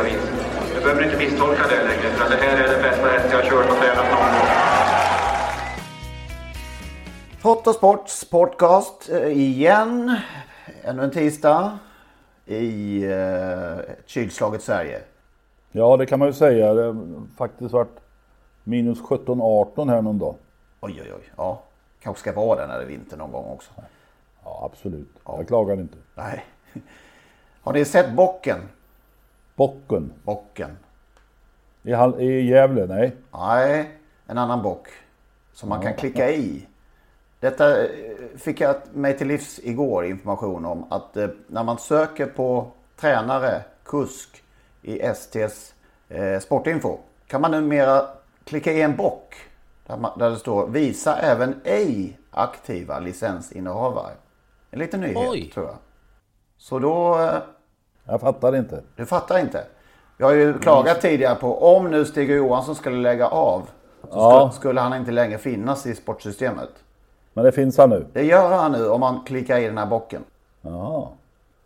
vis. Du behöver inte misstolka det längre, för det här är den bästa häst jag har kört och tränat någon gång. Hot och Sports podcast eh, igen. Ännu en tisdag i eh, kylslaget Sverige. Ja, det kan man ju säga. Det har faktiskt varit minus 17-18 här någon dag. Oj, oj, oj. Ja, kanske ska vara det när det är vinter någon gång också. Ja, absolut. Jag klagar inte. Nej. Har ni sett bocken? Bocken Bocken. i, Hall- i Gävle? Nej. Nej, en annan bock. Som man kan klicka i. Detta eh, fick jag mig till livs igår information om. Att eh, när man söker på tränare, kusk i STs eh, sportinfo. Kan man numera klicka i en bock. Där, man, där det står visa även ej aktiva licensinnehavare. En liten nyhet Oj. tror jag. Så då eh, Jag fattar inte. du fattar inte. Vi har ju klagat tidigare på om nu Stig Johansson skulle lägga av. Så Ja. skulle, skulle han inte längre finnas i sportsystemet. Men det finns han nu. Det gör han nu om man klickar i den här bocken. Jaha.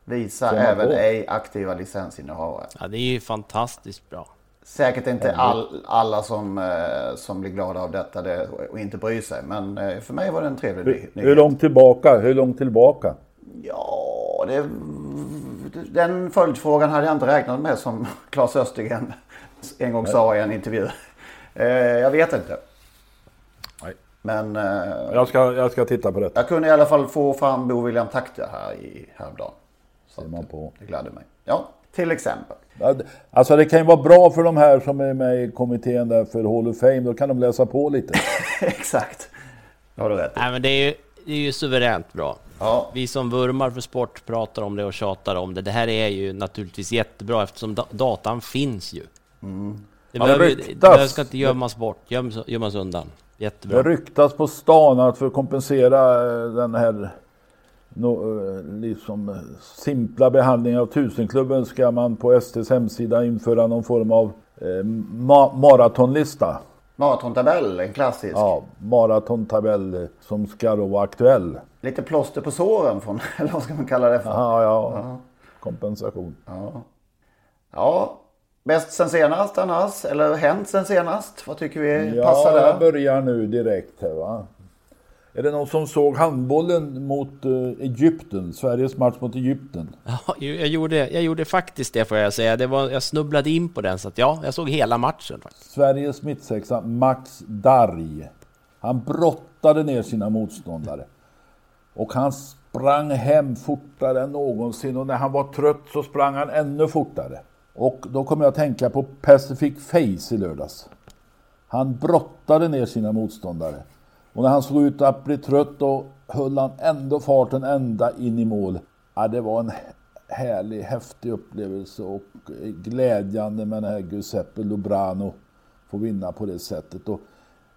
Visa även på? ej aktiva licensinnehavare. Ja, det är ju fantastiskt bra. Säkert inte all, alla som, eh, som blir glada av detta det, och inte bryr sig. Men eh, för mig var det en trevlig Hur, nyhet. hur långt tillbaka? Hur långt tillbaka? Ja, det, den följdfrågan hade jag inte räknat med som Claes Östergren en gång sa i en intervju. Eh, jag vet inte. Nej. Men eh, Jag ska, jag ska titta på detta. jag kunde i alla fall få fram Bo William Takte här i häromdagen. Så Ser man på. det gladde mig. Ja, till exempel. Alltså det kan ju vara bra för de här som är med i kommittén där för Hall of Fame. Då kan de läsa på lite. Exakt. Det har du rätt i. Nej, men det är ju, det är ju suveränt bra. Ja, Vi som vurmar för sport pratar om det och tjatar om det. Det här är ju naturligtvis jättebra eftersom da datan finns ju. Det, Ja, det behöver, det ska inte gömmas bort, göms, gömmas undan. Det Jättebra. ryktas på stan att för att kompensera eh, den här no, eh, liksom eh, simpla behandlingen av tusenklubben ska man på STs hemsida införa någon form av eh, ma- maratonlista. Maratontabell, en klassisk. Ja, maratontabell som ska då vara aktuell. Lite plåster på såren från, eller vad ska man kalla det för? Ja, ja. Kompensation. Ja, bäst sen senast annars, eller hänt sen senast? Vad tycker vi Ja, passar jag där? börjar nu direkt här va. Är det någon som såg handbollen mot eh, Egypten? Sveriges match mot Egypten? Ja, jag, gjorde, jag gjorde faktiskt det får jag säga. Det var, jag snubblade in på den så att ja, jag såg hela matchen. faktiskt. Sveriges mittsexa Max Darj. Han brottade ner sina motståndare. Och han sprang hem fortare än någonsin och när han var trött så sprang han ännu fortare. Och då kommer jag att tänka på Pacific Face i lördags. Han brottade ner sina motståndare. Och när han såg ut att bli trött då höll han ändå farten ända in i mål. Ja, det var en härlig, häftig upplevelse och glädjande med den här Giuseppe Lubrano få vinna på det sättet. Och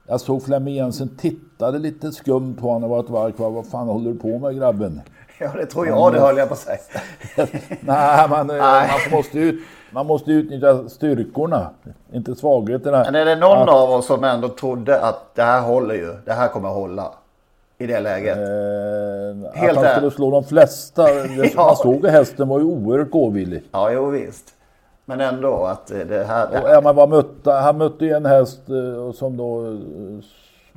jag såg Flemming Jensen tittade lite skumt på honom och var ett varv kvar. Vad fan håller du på med grabben? Ja, det tror jag det höll jag på att säga. Nej, man, eh, Nej. man, måste ut, man måste utnyttja styrkorna, inte svagheterna. Men är det någon Att, av oss som ändå trodde att det här håller ju, det här kommer hålla i det läget? eh, Helt att han skulle slå de flesta. Det, Ja. Man såg att hästen var ju oerhört gåvillig. Ja, jo visst. Men ändå att eh, det här... Och, ja, men vad mötte, han mötte ju en häst eh, som då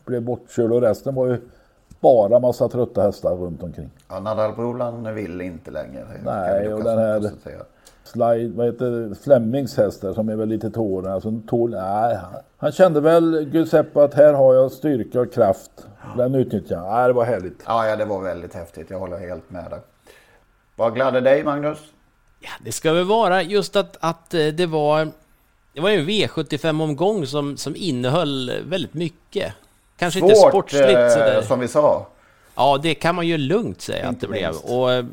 blev bortkörd och resten var ju bara massa trötta hästar runt omkring. Ja, Nadal vill inte längre. Nej, och den här Slide, vad heter det, Flemings hästar som är väl lite tåren. Alltså, nej, han kände väl Giuseppe att här har jag styrka och kraft. Den utnyttjar jag. Nej, det var härligt. Ja, ja, det var väldigt häftigt. Jag håller helt med dig. Vad gladde dig Magnus? Ja, det ska väl vara just att, att eh, det var det var en V75-omgång som, som innehöll väldigt mycket. Kanske Svårt, inte sportsligt eh, sådär. som vi sa. Ja, det kan man ju lugnt säga inte att det minst. blev. Och, eh,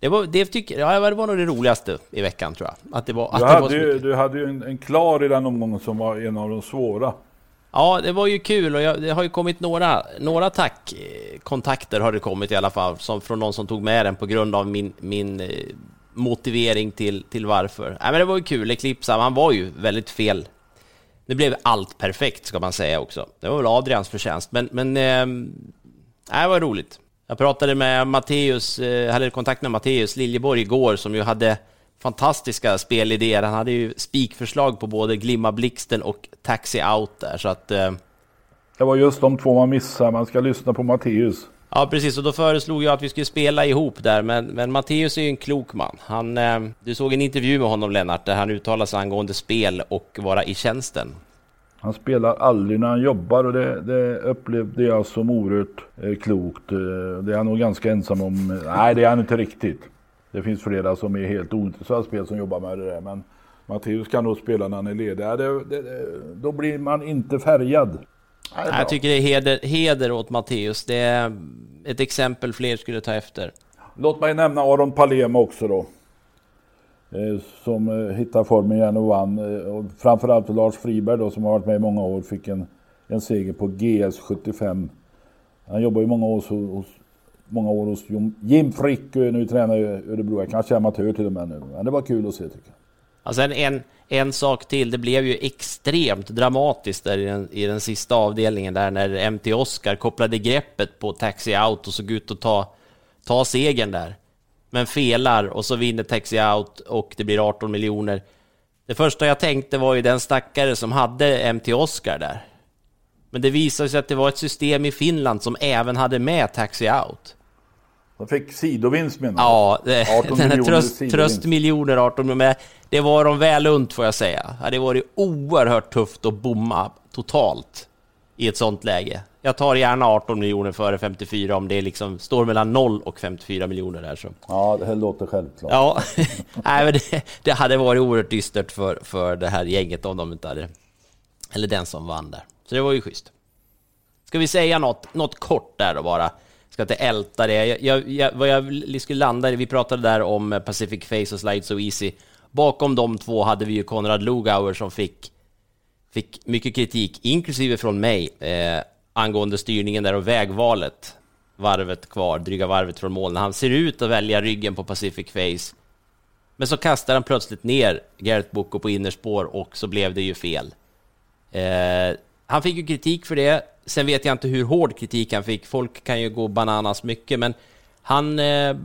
det var, det, tycker, ja, det var nog det roligaste i veckan tror jag. Att det var, att du, det hade var ju, du hade ju en, en, klar i den omgången som var en av de svåra. Ja, det var ju kul och jag, det har ju kommit några, några tackkontakter har det kommit i alla fall, som, från någon som tog med den på grund av min, min eh, motivering till, till varför. Nej, men det var ju kul, Eclipse, han var ju väldigt fel. Det blev allt perfekt ska man säga också. Det var väl Adrians förtjänst, men, men eh, det var roligt. Jag pratade med Matteus, eh, hade kontakt med Matteus Liljeborg igår som ju hade fantastiska spelidéer. Han hade ju spikförslag på både Glimma Blixten och Taxi Out där, så att... Eh... Det var just de två man missade. Man ska lyssna på Matteus. Ja, precis. Och då föreslog jag att vi skulle spela ihop där, men, men Matteus är ju en klok man. Han, eh, du såg en intervju med honom, Lennart, där han uttalade sig angående spel och vara i tjänsten. Han spelar aldrig när han jobbar och det, det upplevde jag som oerhört eh, klokt. Eh, det är han nog ganska ensam om. Nej, det är han inte riktigt. Det finns flera som är helt ointresserade spel som jobbar med det där. Men Matteus kan nog spela när han är ledig. Det, det, då blir man inte färgad. Jag tycker det är heder, heder åt Matteus. Det är ett exempel fler skulle ta efter. Låt mig nämna Aron Palema också då. Eh, som eh, hittade formen igen och vann. Eh, och framförallt Lars Friberg då som har varit med i många år fick en, en seger på GS 75. Han jobbar ju många år hos, många år hos Jim Frick och är nu tränare i Örebro. Kanske amatör till och med nu. Men det var kul att se tycker jag. Alltså en, en, en sak till, det blev ju extremt dramatiskt där i den, i den sista avdelningen där när MT Oscar kopplade greppet på Taxi Out och såg ut att ta, ta segern där. Men felar och så vinner Taxi Out och det blir 18 miljoner. Det första jag tänkte var ju den stackare som hade MT Oscar där. Men det visade sig att det var ett system i Finland som även hade med Taxi Out. De fick sidovinst menar du? Ja, det, 18 den här tröst, tröstmiljoner 18 miljoner. Det var de väl unt får jag säga. Det var det oerhört tufft att bomma totalt i ett sånt läge. Jag tar gärna 18 miljoner före 54 om det liksom står mellan 0 och 54 miljoner där. Så. Ja, det här låter självklart. Ja, Nej, men det, det, hade varit oerhört dystert för, för det här gänget om de inte hade... Eller den som vann där. Så det var ju schysst. Ska vi säga något, något kort där då bara? Ska inte älta det. Jag, jag, jag, vad jag skulle landa i, vi pratade där om eh, Pacific Face och Slide So Easy. Bakom de två hade vi ju Konrad Lugauer som fick, fick mycket kritik, inklusive från mig, eh, angående styrningen där och vägvalet. Varvet kvar, dryga varvet från mål. Han ser ut att välja ryggen på Pacific Face. Men så kastar han plötsligt ner Gareth Boko på innerspår och så blev det ju fel. Eh, han fick ju kritik för det. Sen vet jag inte hur hård kritik han fick. Folk kan ju gå bananas mycket, men han eh,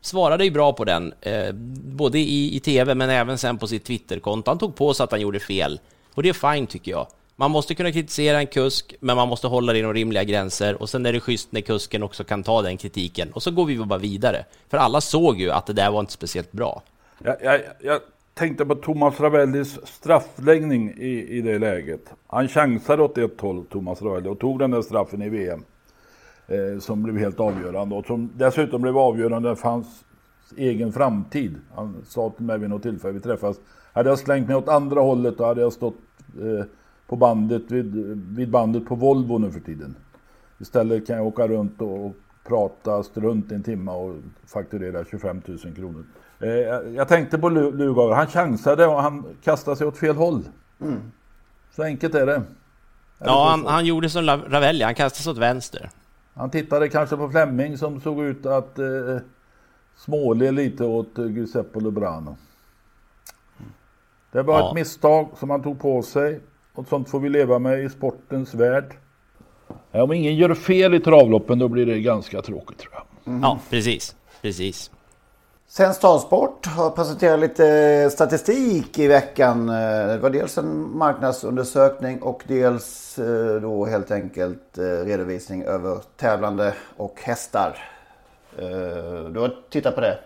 svarade ju bra på den. Eh, både i, i tv, men även sen på sitt Twitterkonto. Han tog på sig att han gjorde fel. Och det är fine, tycker jag. Man måste kunna kritisera en kusk, men man måste hålla det inom rimliga gränser. Och sen är det schysst när kusken också kan ta den kritiken. Och så går vi bara vidare. För alla såg ju att det där var inte speciellt bra. Jag, jag, jag tänkte på Thomas Ravellis straffläggning i, i det läget. Han chansade åt ett håll, Thomas Ravelli, och tog den där straffen i VM. Eh, som blev helt avgörande och som dessutom blev avgörande för hans egen framtid. Han sa till mig vid något tillfälle vi träffades. Hade jag slängt mig åt andra hållet då hade jag stått eh, på bandet vid, vid bandet på Volvo nu för tiden. Istället kan jag åka runt och prata strunt en timme och fakturera 25 000 kronor. Eh, jag tänkte på Lugauer. Han chansade och han kastade sig åt fel håll. Mm. Så enkelt är det. Ja, han, han, gjorde som Ravelli. Han kastade sig åt vänster. Han tittade kanske på Flemming som såg ut att eh, småle lite åt eh, Giuseppe Lubrano. Det var ja. ett misstag som han tog på sig. Och sånt får vi leva med i sportens värld. Om ingen gör fel i travloppen då blir det ganska tråkigt tror jag. Mm. Ja, precis. Precis. Svensk Travsport har presenterat lite statistik i veckan. Eh, det var dels en marknadsundersökning och dels eh, då helt enkelt eh, redovisning över tävlande och hästar. Du har tittat på det?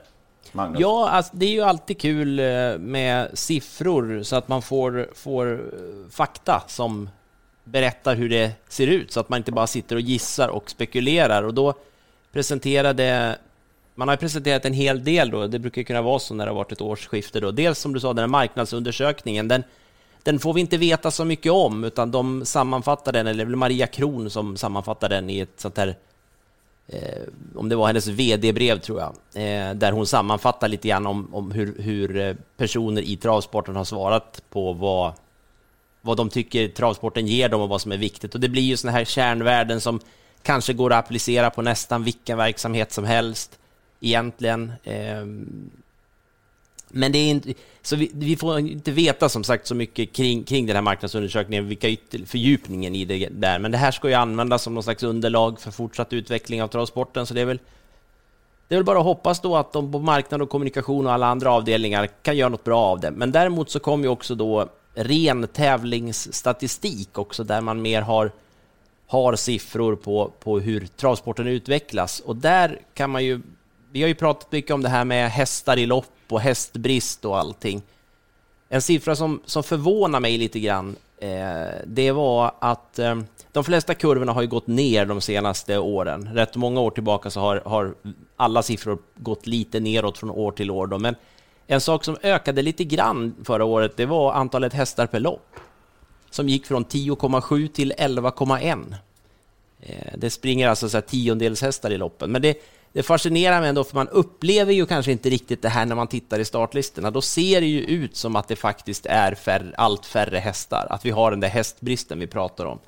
Magnus. Ja, alltså, det är ju alltid kul med siffror så att man får, får fakta som berättar hur det ser ut så att man inte bara sitter och gissar och spekulerar. Och då presenterade man har presenterat en hel del då, det brukar kunna vara så när det har varit ett årsskifte då. Dels som du sa, den här marknadsundersökningen, den, den får vi inte veta så mycket om, utan de sammanfattar den, eller Maria Kron som sammanfattar den i ett sånt här Eh, om det var hennes VD-brev tror jag, eh, där hon sammanfattar lite grann om, om hur, hur, eh, personer i travsporten har svarat på vad, vad de tycker travsporten ger dem och vad som är viktigt. Och det blir ju såna här kärnvärden som kanske går att applicera på nästan vilken verksamhet som helst egentligen. Ehm, men det är inte, så vi, vi, får inte veta som sagt så mycket kring, kring den här marknadsundersökningen, vilka ytter, fördjupningen i det där. Men det här ska ju användas som någon slags underlag för fortsatt utveckling av travsporten, så det är väl det är väl bara att hoppas då att de på marknad och kommunikation och alla andra avdelningar kan göra något bra av det. Men däremot så kommer ju också då ren tävlingsstatistik också, där man mer har, har siffror på, på hur travsporten utvecklas. Och där kan man ju vi har ju pratat mycket om det här med hästar i lopp och hästbrist och allting. En siffra som, som förvånar mig lite grann, eh, det var att eh, de flesta kurvorna har ju gått ner de senaste åren. Rätt många år tillbaka så har, har alla siffror gått lite neråt från år till år. Då. Men en sak som ökade lite grann förra året, det var antalet hästar per lopp. Som gick från 10,7 till 11,1. Eh, det springer alltså så här tiondels hästar i loppen. Men det, det fascinerar mig ändå, för man upplever ju kanske inte riktigt det här när man tittar i startlistorna. Då ser det ju ut som att det faktiskt är färre, allt färre hästar, att vi har den där hästbristen vi pratar om.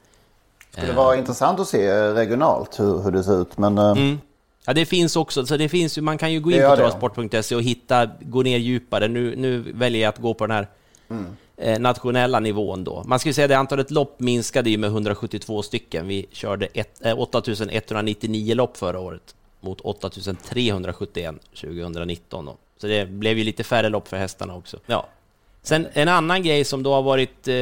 Det skulle vara intressant att se regionalt hur, hur det ser ut, men... Eh, mm. Ja, det finns också, så det finns man kan ju gå in på travsport.se och hitta, gå ner djupare. Nu, nu väljer jag att gå på den här mm. eh, nationella nivån då. Man skulle säga att antalet lopp minskade ju med 172 stycken. Vi körde ett, eh, 8199 lopp förra året mot 8371 2019. Då. Så det blev ju lite färre lopp för hästarna också. Ja. Sen en annan grej som då har varit, eh,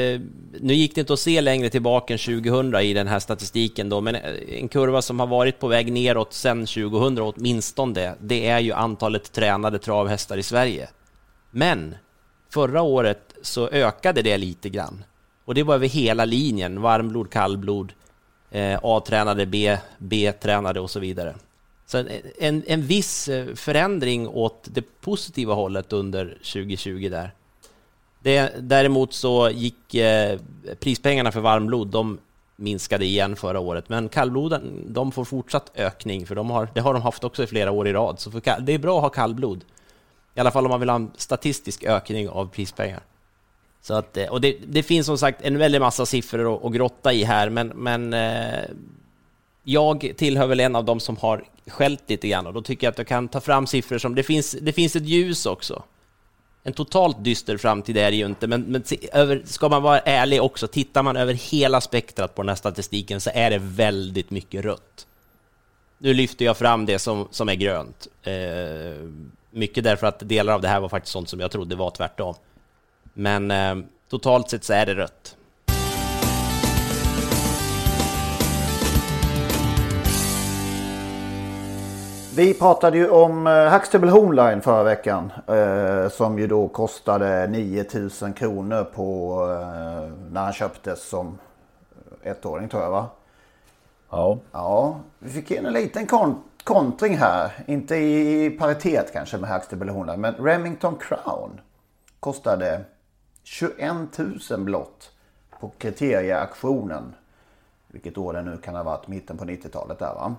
nu gick det inte att se längre tillbaka än 2000 i den här statistiken då, men en kurva som har varit på väg neråt sedan 2000 åtminstone, det, det är ju antalet tränade travhästar i Sverige. Men förra året så ökade det lite grann. Och det var över hela linjen, varmblod, kallblod, eh, A-tränade, B, B-tränade och så vidare. Så en, en viss eh, förändring åt det positiva hållet under 2020 där. Det, däremot så gick eh, prispengarna för varmblod, de minskade igen förra året, men kallbloden, de får fortsatt ökning, för de har, det har de haft också i flera år i rad. Så för, det är bra att ha kallblod. I alla fall om man vill ha en statistisk ökning av prispengar. Så att, eh, och det, det finns som sagt en väldig massa siffror att, att grotta i här, men, men eh, jag tillhör väl en av dem som har skällt lite grann och då tycker jag att jag kan ta fram siffror som, det finns, det finns ett ljus också. En totalt dyster framtid är det ju inte, men, men över, ska man vara ärlig också, tittar man över hela spektrat på den här statistiken så är det väldigt mycket rött. Nu lyfter jag fram det som, som är grönt. Eh, mycket därför att delar av det här var faktiskt sånt som jag trodde var tvärtom. Men eh, totalt sett så är det rött. Vi pratade ju om eh, Huxtable Homeline förra veckan. Eh, som ju då kostade 9000 kronor på eh, när han köptes som ettåring tror jag va? Ja. Ja, vi fick in en liten kon kontring här. Inte i paritet kanske med Huxtable Homeline. Men Remington Crown kostade 21 000 blott på kriterieaktionen. Vilket år det nu kan ha varit, mitten på 90-talet där va?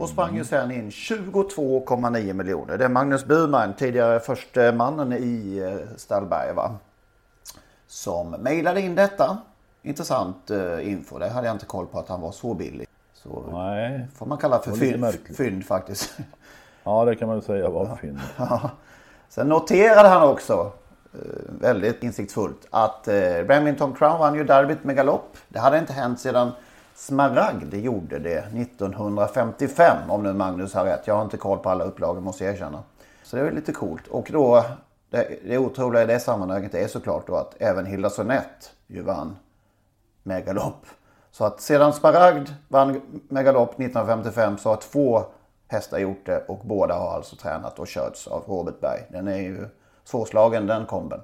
Och sprang ju sen in 22,9 miljoner. Det är Magnus Burman, tidigare första mannen i eh, Stallberg va. Som mejlade in detta. Intressant uh, info. Det hade jag inte koll på att han var så billig. Så Nej. får man kalla för fynd, fynd faktiskt. Ja det kan man säga var fynd. Sen noterade han också uh, väldigt insiktsfullt att Remington Crown vann ju derbyt med galopp. Det hade inte hänt sedan Smaragd gjorde det 1955 om nu Magnus har rätt. Jag har inte koll på alla upplagor måste jag erkänna. Så det är lite coolt. Och då, det, det otroliga i det sammanhanget är såklart då att även Hilda Sonett ju vann megalopp. Så att sedan Smaragd vann megalopp 1955 så har två hästar gjort det och båda har alltså tränat och körts av Robert Berg. Den är ju svårslagen den komben.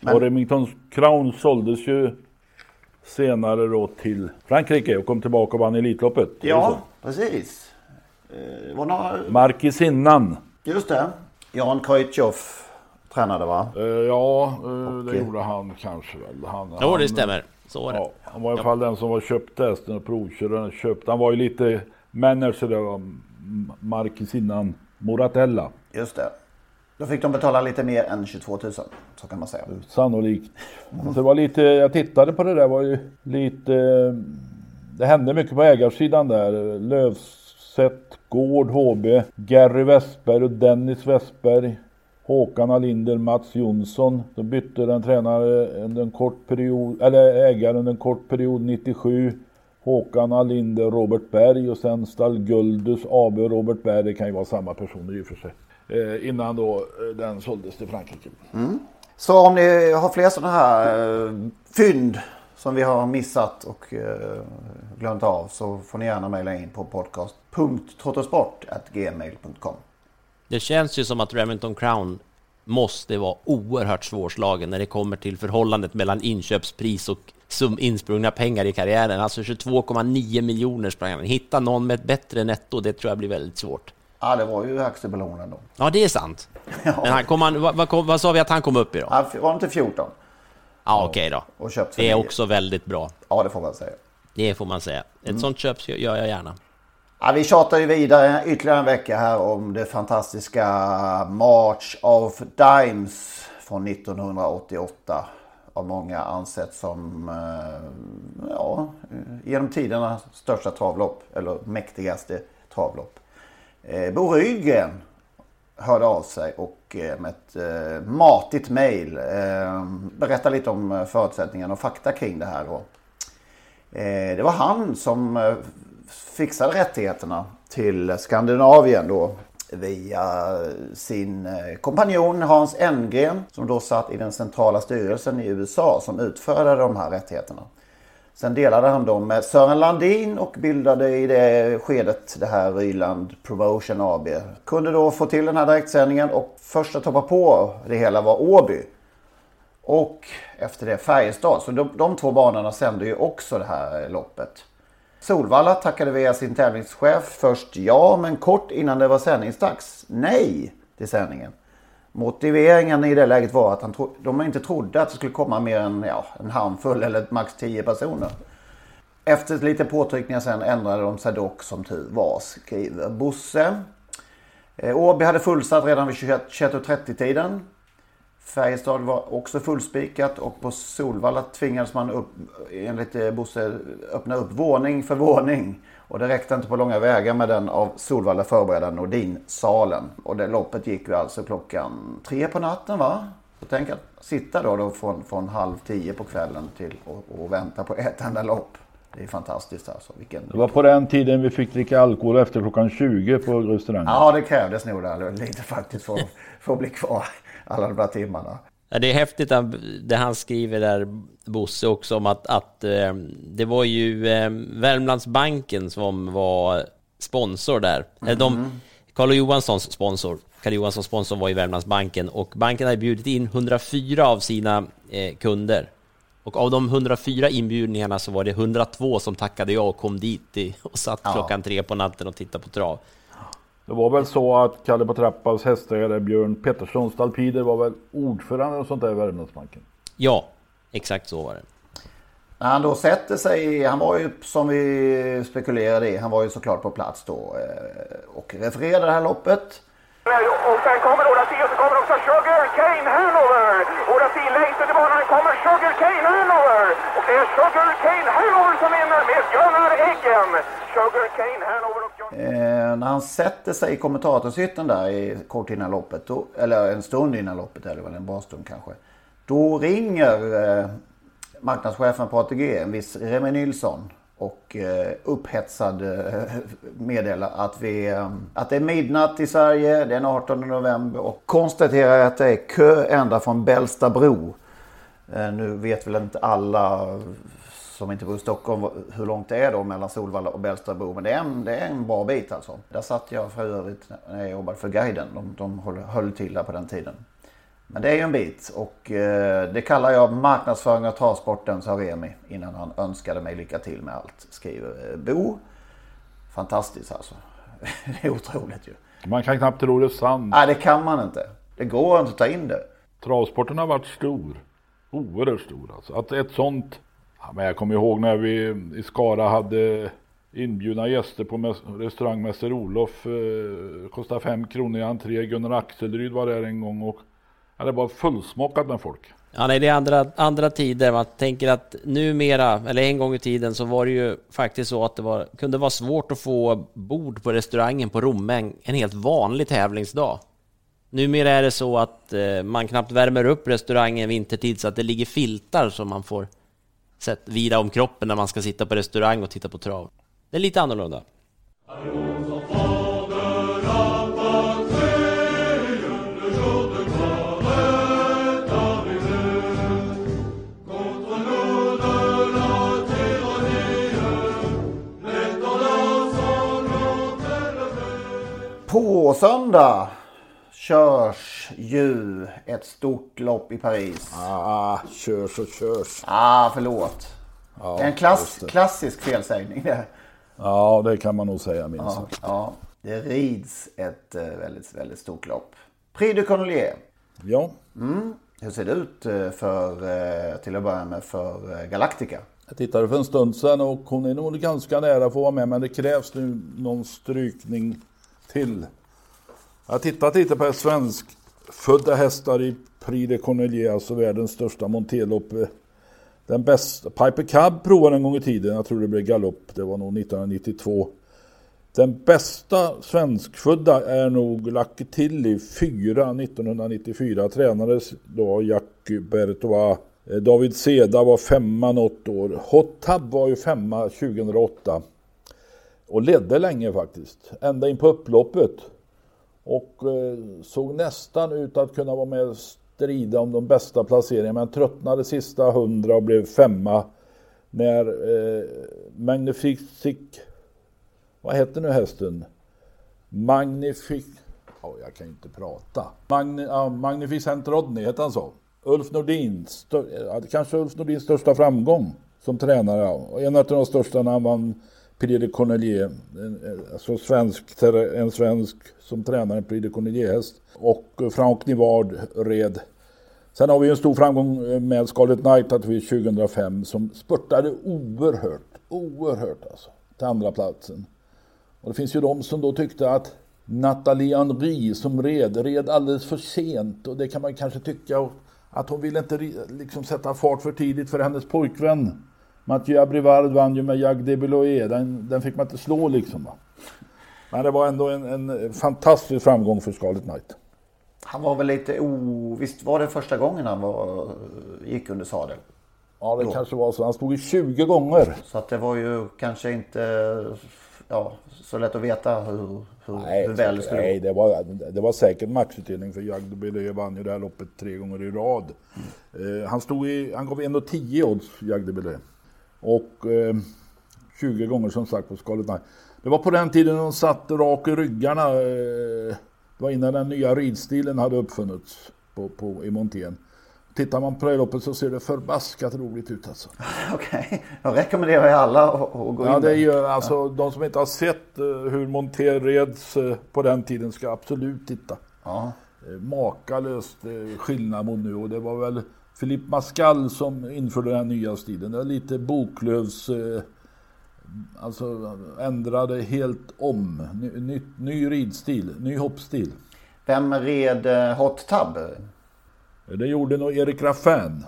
Men... Och Remington Crown såldes ju senare då till Frankrike och kom tillbaka och vann Elitloppet. Ja, precis. Eh, var några... Markis innan. Just det. Jan Krojtjoff tränade va? Eh, ja, eh, det gjorde han kanske väl. Han, jo, det stämmer. Så var det. Ja, han var i alla fall den som var köpte hästen och provkörde den. Köpte. Han var ju lite manager där. Markis innan Moratella. Just det. Då fick de betala lite mer än 22 000. Så kan man säga. Sannolikt. Mm. det var lite, jag tittade på det där. var ju lite... Det hände mycket på ägarsidan där. Lövsätt, Gård, HB, Gary Westberg och Dennis Westberg. Håkan Alinder, Mats Jonsson. De bytte den tränare under en kort period, eller ägare under en kort period 97. Håkan Alinder, Robert Berg och sen Stall Guldus AB Robert Berg. Det kan ju vara samma personer i och för sig. Eh, innan då eh, den såldes till Frankrike. Mm. Så om ni har fler sådana här eh, fynd som vi har missat och eh, glömt av så får ni gärna mejla in på podcast.trottosport.gmail.com Det känns ju som att Remington Crown måste vara oerhört svårslagen när det kommer till förhållandet mellan inköpspris och sum insprungna pengar i karriären. Alltså 22,9 miljoner sprang han. Hitta någon med ett bättre netto, det tror jag blir väldigt svårt. Ja, det var ju axelballonen då. Ja, det är sant. Ja. Men han kom han, vad, vad, vad, sa vi att han kom upp i då? Han var inte 14. Ja, okej okay då. Och köpt det är också väldigt bra. Ja, det får man säga. Det får man säga. Ett mm. sånt köp gör jag gärna. Ja, vi tjatar ju vidare ytterligare en vecka här om det fantastiska March of Dimes från 1988. Av många ansett som eh, ja, genom tiderna största travlopp eller mäktigaste travlopp. Eh, Bo Rydgren hörde av sig och eh, med ett eh, matigt mejl eh, berättade lite om eh, förutsättningarna och fakta kring det här. Och, eh, det var han som eh, fixade rättigheterna till Skandinavien då via sin eh, kompanjon Hans Engren som då satt i den centrala styrelsen i USA som utförde de här rättigheterna. Sen delade han dem med Sören Landin och bildade i det skedet det här Ryland Promotion AB. Kunde då få till den här direktsändningen och först att hoppa på det hela var Åby. Och efter det Färjestad. Så de, de två banorna sände ju också det här loppet. Solvalla tackade via sin tävlingschef först ja, men kort innan det var sändningsdags nej till sändningen. Motiveringen i det läget var att han tro, de inte trodde att det skulle komma mer än ja, en handfull eller max tio personer. Efter lite påtryckningar sen ändrade de sig dock som tur var, skriver Bosse. Eh, Åby hade fullsatt redan vid 21.30 tiden. Färjestad var också fullspikat och på Solvalla tvingades man upp, enligt eh, Bosse öppna upp våning för våning. Och det räckte inte på långa vägar med den av Solvalla förberedda Nordin-salen. Och det loppet gick ju alltså klockan tre på natten va? Så tänk att sitta då, då från, från halv tio på kvällen till och, och vänta på ett enda lopp. Det är fantastiskt alltså. Vilken... Det var på den tiden vi fick dricka alkohol efter klockan 20 på restaurangen. Ja, det krävdes nog där lite faktiskt för, för att bli kvar alla de där timmarna. Det är häftigt det han skriver där, Bosse, också om att, att eh, det var ju eh, Värmlandsbanken som var sponsor där. Mm. De, Carl Johanssons sponsor. Carl Johanssons sponsor var ju Värmlandsbanken och banken hade bjudit in 104 av sina kunder. Och av de 104 inbjudningarna så var det 102 som tackade ja och kom dit och satt ja. klockan tre på natten och tittade på trav. Det var väl så att Kalle på Trappas hästägare Björn Pettersson Stalpider var väl ordförande och sånt där i Värmlandsbanken? Ja, exakt så var det. När han då sätter sig, han var ju som vi spekulerade i, han var ju såklart på plats då eh, och refererade det här loppet. Och sen kommer Orasi och så kommer också Sugar Cane Hanover. Orasi längst ut i banan kommer Sugar Cane Hanover. Och det är Sugar Cane Hanover som vinner med Gunnar Eggen. Sugar Cane Hanover. Eh, när han sätter sig i kommentatorshytten där i, kort innan loppet, då, eller en stund innan loppet, eller väl en bra stund kanske. Då ringer eh, marknadschefen på ATG, en viss Remi Nilsson och eh, upphetsad eh, meddelar att, vi, eh, att det är midnatt i Sverige den 18 november och konstaterar att det är kö ända från Bällstabro. Eh, nu vet väl inte alla som inte bor i Stockholm hur långt det är då mellan Solvalla och Bällstabro. Men det är, en, det är en bra bit alltså. Där satt jag för övrigt när jag jobbade för guiden. De, de höll, höll till där på den tiden. Men det är ju en bit och eh, det kallar jag marknadsföring av travsporten, sa Remi innan han önskade mig lycka till med allt. Skriver eh, Bo. Fantastiskt alltså. det är otroligt ju. Man kan knappt tro det är sant. Nej, det kan man inte. Det går inte att ta in det. Travsporten har varit stor. Oerhört stor alltså. Att ett sånt... Ja, men jag kommer ihåg när vi i Skara hade inbjudna gäster på restaurang Mäster Olof. Eh, kostade fem kronor i entré. Gunnar Axelryd var där en gång och ja, det var fullsmockat med folk. Ja, nej, det är andra, andra tider. Man tänker att numera, eller en gång i tiden, så var det ju faktiskt så att det var, kunde vara svårt att få bord på restaurangen på Romme en, en helt vanlig tävlingsdag. Numera är det så att eh, man knappt värmer upp restaurangen vintertid så att det ligger filtar som man får sätt, vila om kroppen när man ska sitta på restaurang och titta på trav. Det är lite annorlunda. På söndag körs ju ett stort lopp i Paris. Ah, körs och körs. Ah, förlåt. Ja, det är en klass, klassisk felsägning det. Ja, det kan man nog säga minst Ja, sagt. ja. Det rids ett eh, väldigt, väldigt stort lopp. Prix de Cornelier. Ja, Mm. Hur ser det ut eh, för, eh, till att börja med för Galactica? jag tittade för en stund sedan och hon är nog ganska nära att få vara med men det krävs nu någon strykning till. Jag har tittat lite på Födda hästar i Prix de Cornelier, alltså världens största monterlopp. Den bästa, Piper Cab provade en gång i tiden, jag tror det blev galopp, det var nog 1992. Den bästa svenskfödda är nog Lucky Tilly 4 1994. Tränades då av Jack Bertois. David Seda var femma något år. Hot Tub var ju femma 2008. Och ledde länge faktiskt. Ända in på upploppet. Och eh, såg nästan ut att kunna vara med och strida om de bästa placeringarna. Men tröttnade sista hundra och blev femma. När eh, Magnific vad hette nu hästen? Magnific... Ja, jag kan inte prata. Magni... Ja, Magnificent Rodney hette han så. Ulf Nordin, stör... kanske Ulf Nordins största framgång som tränare. ja. Och En av de största när han vann Prix de Cornelier. En- Alltså svensk, en svensk som tränar en Prix de Cornelier-häst. Och eh, Frank Nivard red. Sen har vi en stor framgång eh, med Scarlet Knight att vi 2005 som spurtade oerhört, oerhört alltså till andra platsen. Och det finns ju de som då tyckte att Nathalie Henry som red, red alldeles för sent och det kan man kanske tycka att hon ville inte liksom sätta fart för tidigt för hennes pojkvän Mathieu Abrivard vann ju med Jacques Debeloé, den, den fick man inte slå liksom. Va? Men det var ändå en, en fantastisk framgång för Scarlet Knight. Han var väl lite o... Visst var det första gången han var... gick under sadel? Ja, det Då. kanske var så. Han stod i 20 gånger. Så att det var ju kanske inte ja, så lätt att veta hur, hur, Nej, hur väl det skulle nej det, var, det var säkert maxutdelning för Jagd Belé vann ju det här loppet tre gånger i rad. Eh, han, stod i, han gav 1,10 odds, Jagd Belé. Och eh, 20 gånger som sagt på Scarlet Knight. Det var på den tiden de satt rak i ryggarna. Eh, det var innan den nya ridstilen hade uppfunnits på, på, i montén. Tittar man på det loppet så ser det förbaskat roligt ut alltså. Okej, jag rekommenderar ju alla att, gå Ja, in det är ju, alltså, de som inte har sett eh, hur Monter reds eh, på den tiden ska absolut titta. Ja. Eh, Makalöst skillnad mot nu och det var väl Philippe Mascal som införde den här nya stilen. Det var lite Boklövs, eh, alltså ändrade helt om. Ny, ny, ny ridstil, ny hoppstil. Vem red eh, Hot Tub? Det gjorde nog Erik Raffin.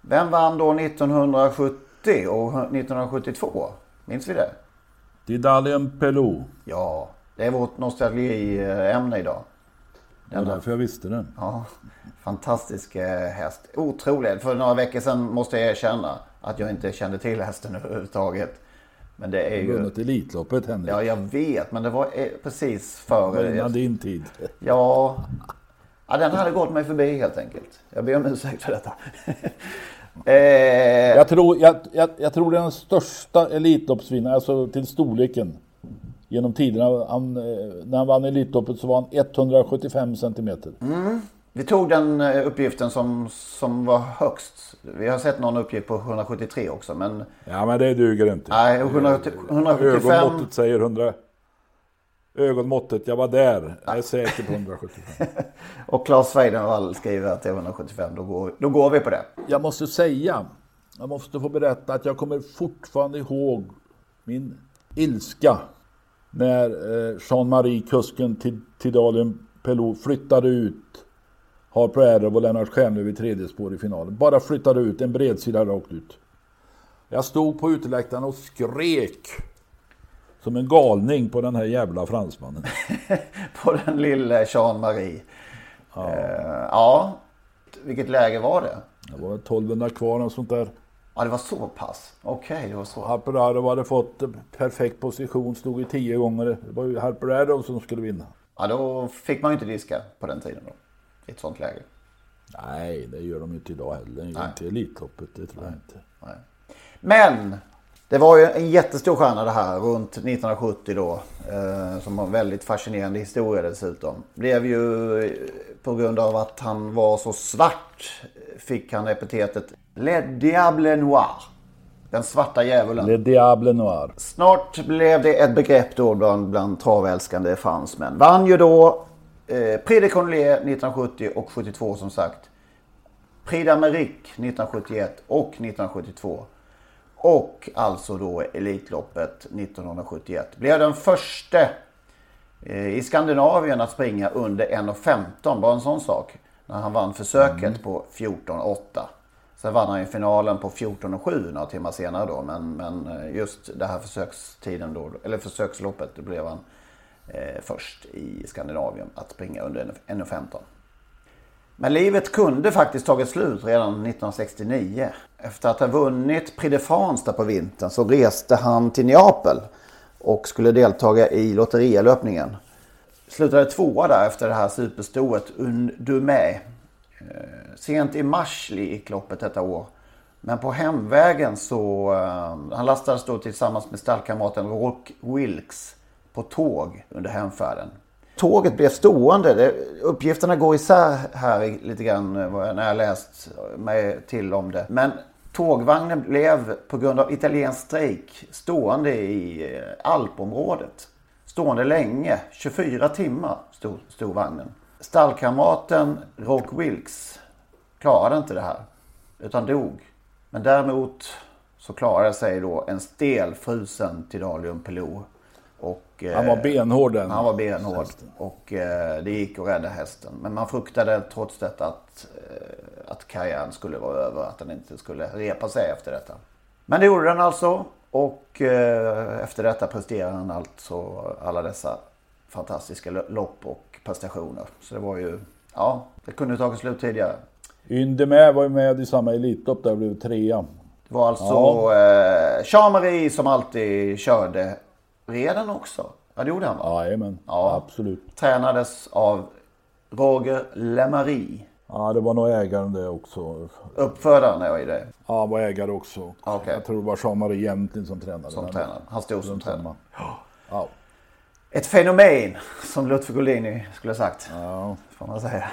Vem vann då 1970 och 1972? Minns vi det? Didalien Pelou. Ja, det är vårt nostalgiämne idag. Det var därför jag visste det. Ja, fantastisk eh, häst. Otroligt. För några veckor sedan måste jag erkänna. att jag inte kände till hästen överhuvudtaget. Men det är ju... Vunnit Elitloppet Henrik. Ja, jag vet. Men det var eh, precis Det var före... din tid. Ja... ja, den hade gått mig förbi helt enkelt. Jag ber om ursäkt för detta. eh, Jag tror, jag, jag, jag tror den största Elitloppsvinnaren, alltså till storleken. Genom tiderna. Han, eh, när han vann Elitloppet så var han 175 centimeter. vi tog den eh, uppgiften som, som var högst. Vi har sett någon uppgift på 173 också. Men Ja men det duger inte. nej, 170 175... Ögonmåttet säger 100. Ögonmåttet, jag var där. Jag är säker på 175. Och Claes Weidenvall skriver att det är 175. Då går, då går vi på det. Jag måste säga, jag måste få berätta att jag kommer fortfarande ihåg min ilska när eh, Jean-Marie, kusken till, till Dalian Pelot, flyttade ut Harper Arrow och Lennart Stjärnlöv i tredje spår i finalen. Bara flyttade ut en bredsida rakt ut. Jag stod på uteläktaren och skrek som en galning på den här jävla fransmannen. På den lille Jean-Marie. Ja. Eh, ja. Vilket läge var det? Det var 1200 kvar och sånt där. Ja, det var så pass. Okej, det var så. Harper Arrow hade fått perfekt position, stod i tio gånger. Det var ju Harper Arrow som skulle vinna. Ja, då fick man ju inte diska på den tiden då. I ett sånt läge. Nej, det gör de ju inte idag heller. Inte i Elitloppet, det tror jag inte. Nej. Men det var ju en jättestor stjärna det här runt 1970 då. Eh, som har en väldigt fascinerande historia dessutom. Blev ju eh, på grund av att han var så svart fick han epitetet Le Diable Noir. Den svarta djävulen. Le Diable Noir. Snart blev det ett begrepp då bland, bland travälskande fransmän. Vann ju då eh, Prix de Conlé 1970 och 72 som sagt. Prix d'Amérique 1971 och 1972. Och alltså då Elitloppet 1971. Blev den första eh, i Skandinavien att springa under 1.15. Bara en sån sak. När han vann försöket på 14.8. Sen vann han ju finalen på 14.7 några timmar senare då. Men, men eh, just det här försökstiden då, eller försöksloppet, då blev han eh, först i Skandinavien att springa under 1.15. Men livet kunde faktiskt tagit slut redan 1969. Efter att ha vunnit Prix de France där på vintern så reste han till Neapel och skulle deltaga i lotterialöpningen. Slutade tvåa där efter det här superstoet Un eh, Sent i mars gick loppet detta år. Men på hemvägen så, eh, han lastades då tillsammans med stallkamraten Rock Wilkes på tåg under hemfärden. Tåget blev stående. Det, uppgifterna går isär här lite grann eh, när jag läst mig till om det. Men tågvagnen blev på grund av italiensk strejk stående i alpområdet. Stående länge, 24 timmar stod, stod vagnen. Stallkamraten Rock Wilkes klarade inte det här utan dog. Men däremot så klarade sig då en stel frusen Tidalium Pelot. Och, eh, Han var benhård den. han var benhård och eh, det gick att rädda hästen. Men man fruktade trots detta att, eh, att karriären skulle vara över. Att den inte skulle repa sig efter detta. Men det gjorde den alltså. Och eh, efter detta presterade han alltså alla dessa fantastiska lo- lopp och prestationer. Så det var ju, ja, det kunde tagit slut tidigare. Yndemä var ju med i samma Elitlopp där och blev trea. Det var alltså eh, Jean-Marie som alltid körde redan också. Ja, det gjorde han va? Jajamän, Ja. absolut. Tränades av Roger Lemarie. Ja, det var nog ägaren det också. Uppfödaren är i det. Ja, han var ägare också. Okej. Jag tror det var Jean-Marie egentligen som tränade. Som tränare. Han stod som tränare. Ja. Ett fenomen som Lutfi Goldini skulle ha sagt. ja. Får man säga.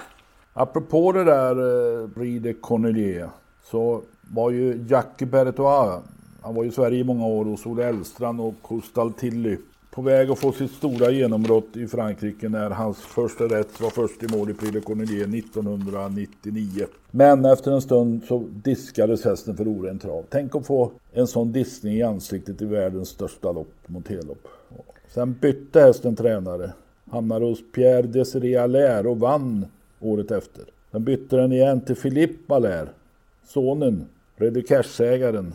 Apropå det där eh, Prix de Cornelier så var ju Jacques Bertois, han var ju i Sverige i många år hos Olle Elstrand och Costal Tilly på väg att få sitt stora genombrott i Frankrike när hans första rätt var först i mål i Prix de Cornelier 1999. Men efter en stund så diskades hästen för oren trav. Tänk att få en sån diskning i ansiktet i världens största lopp, monterlopp. Sen bytte hästen tränare. Hamnade hos Pierre Desiré Allaire och vann året efter. Sen bytte den igen till Philippe Allaire. Sonen, Reddy Cash-ägaren.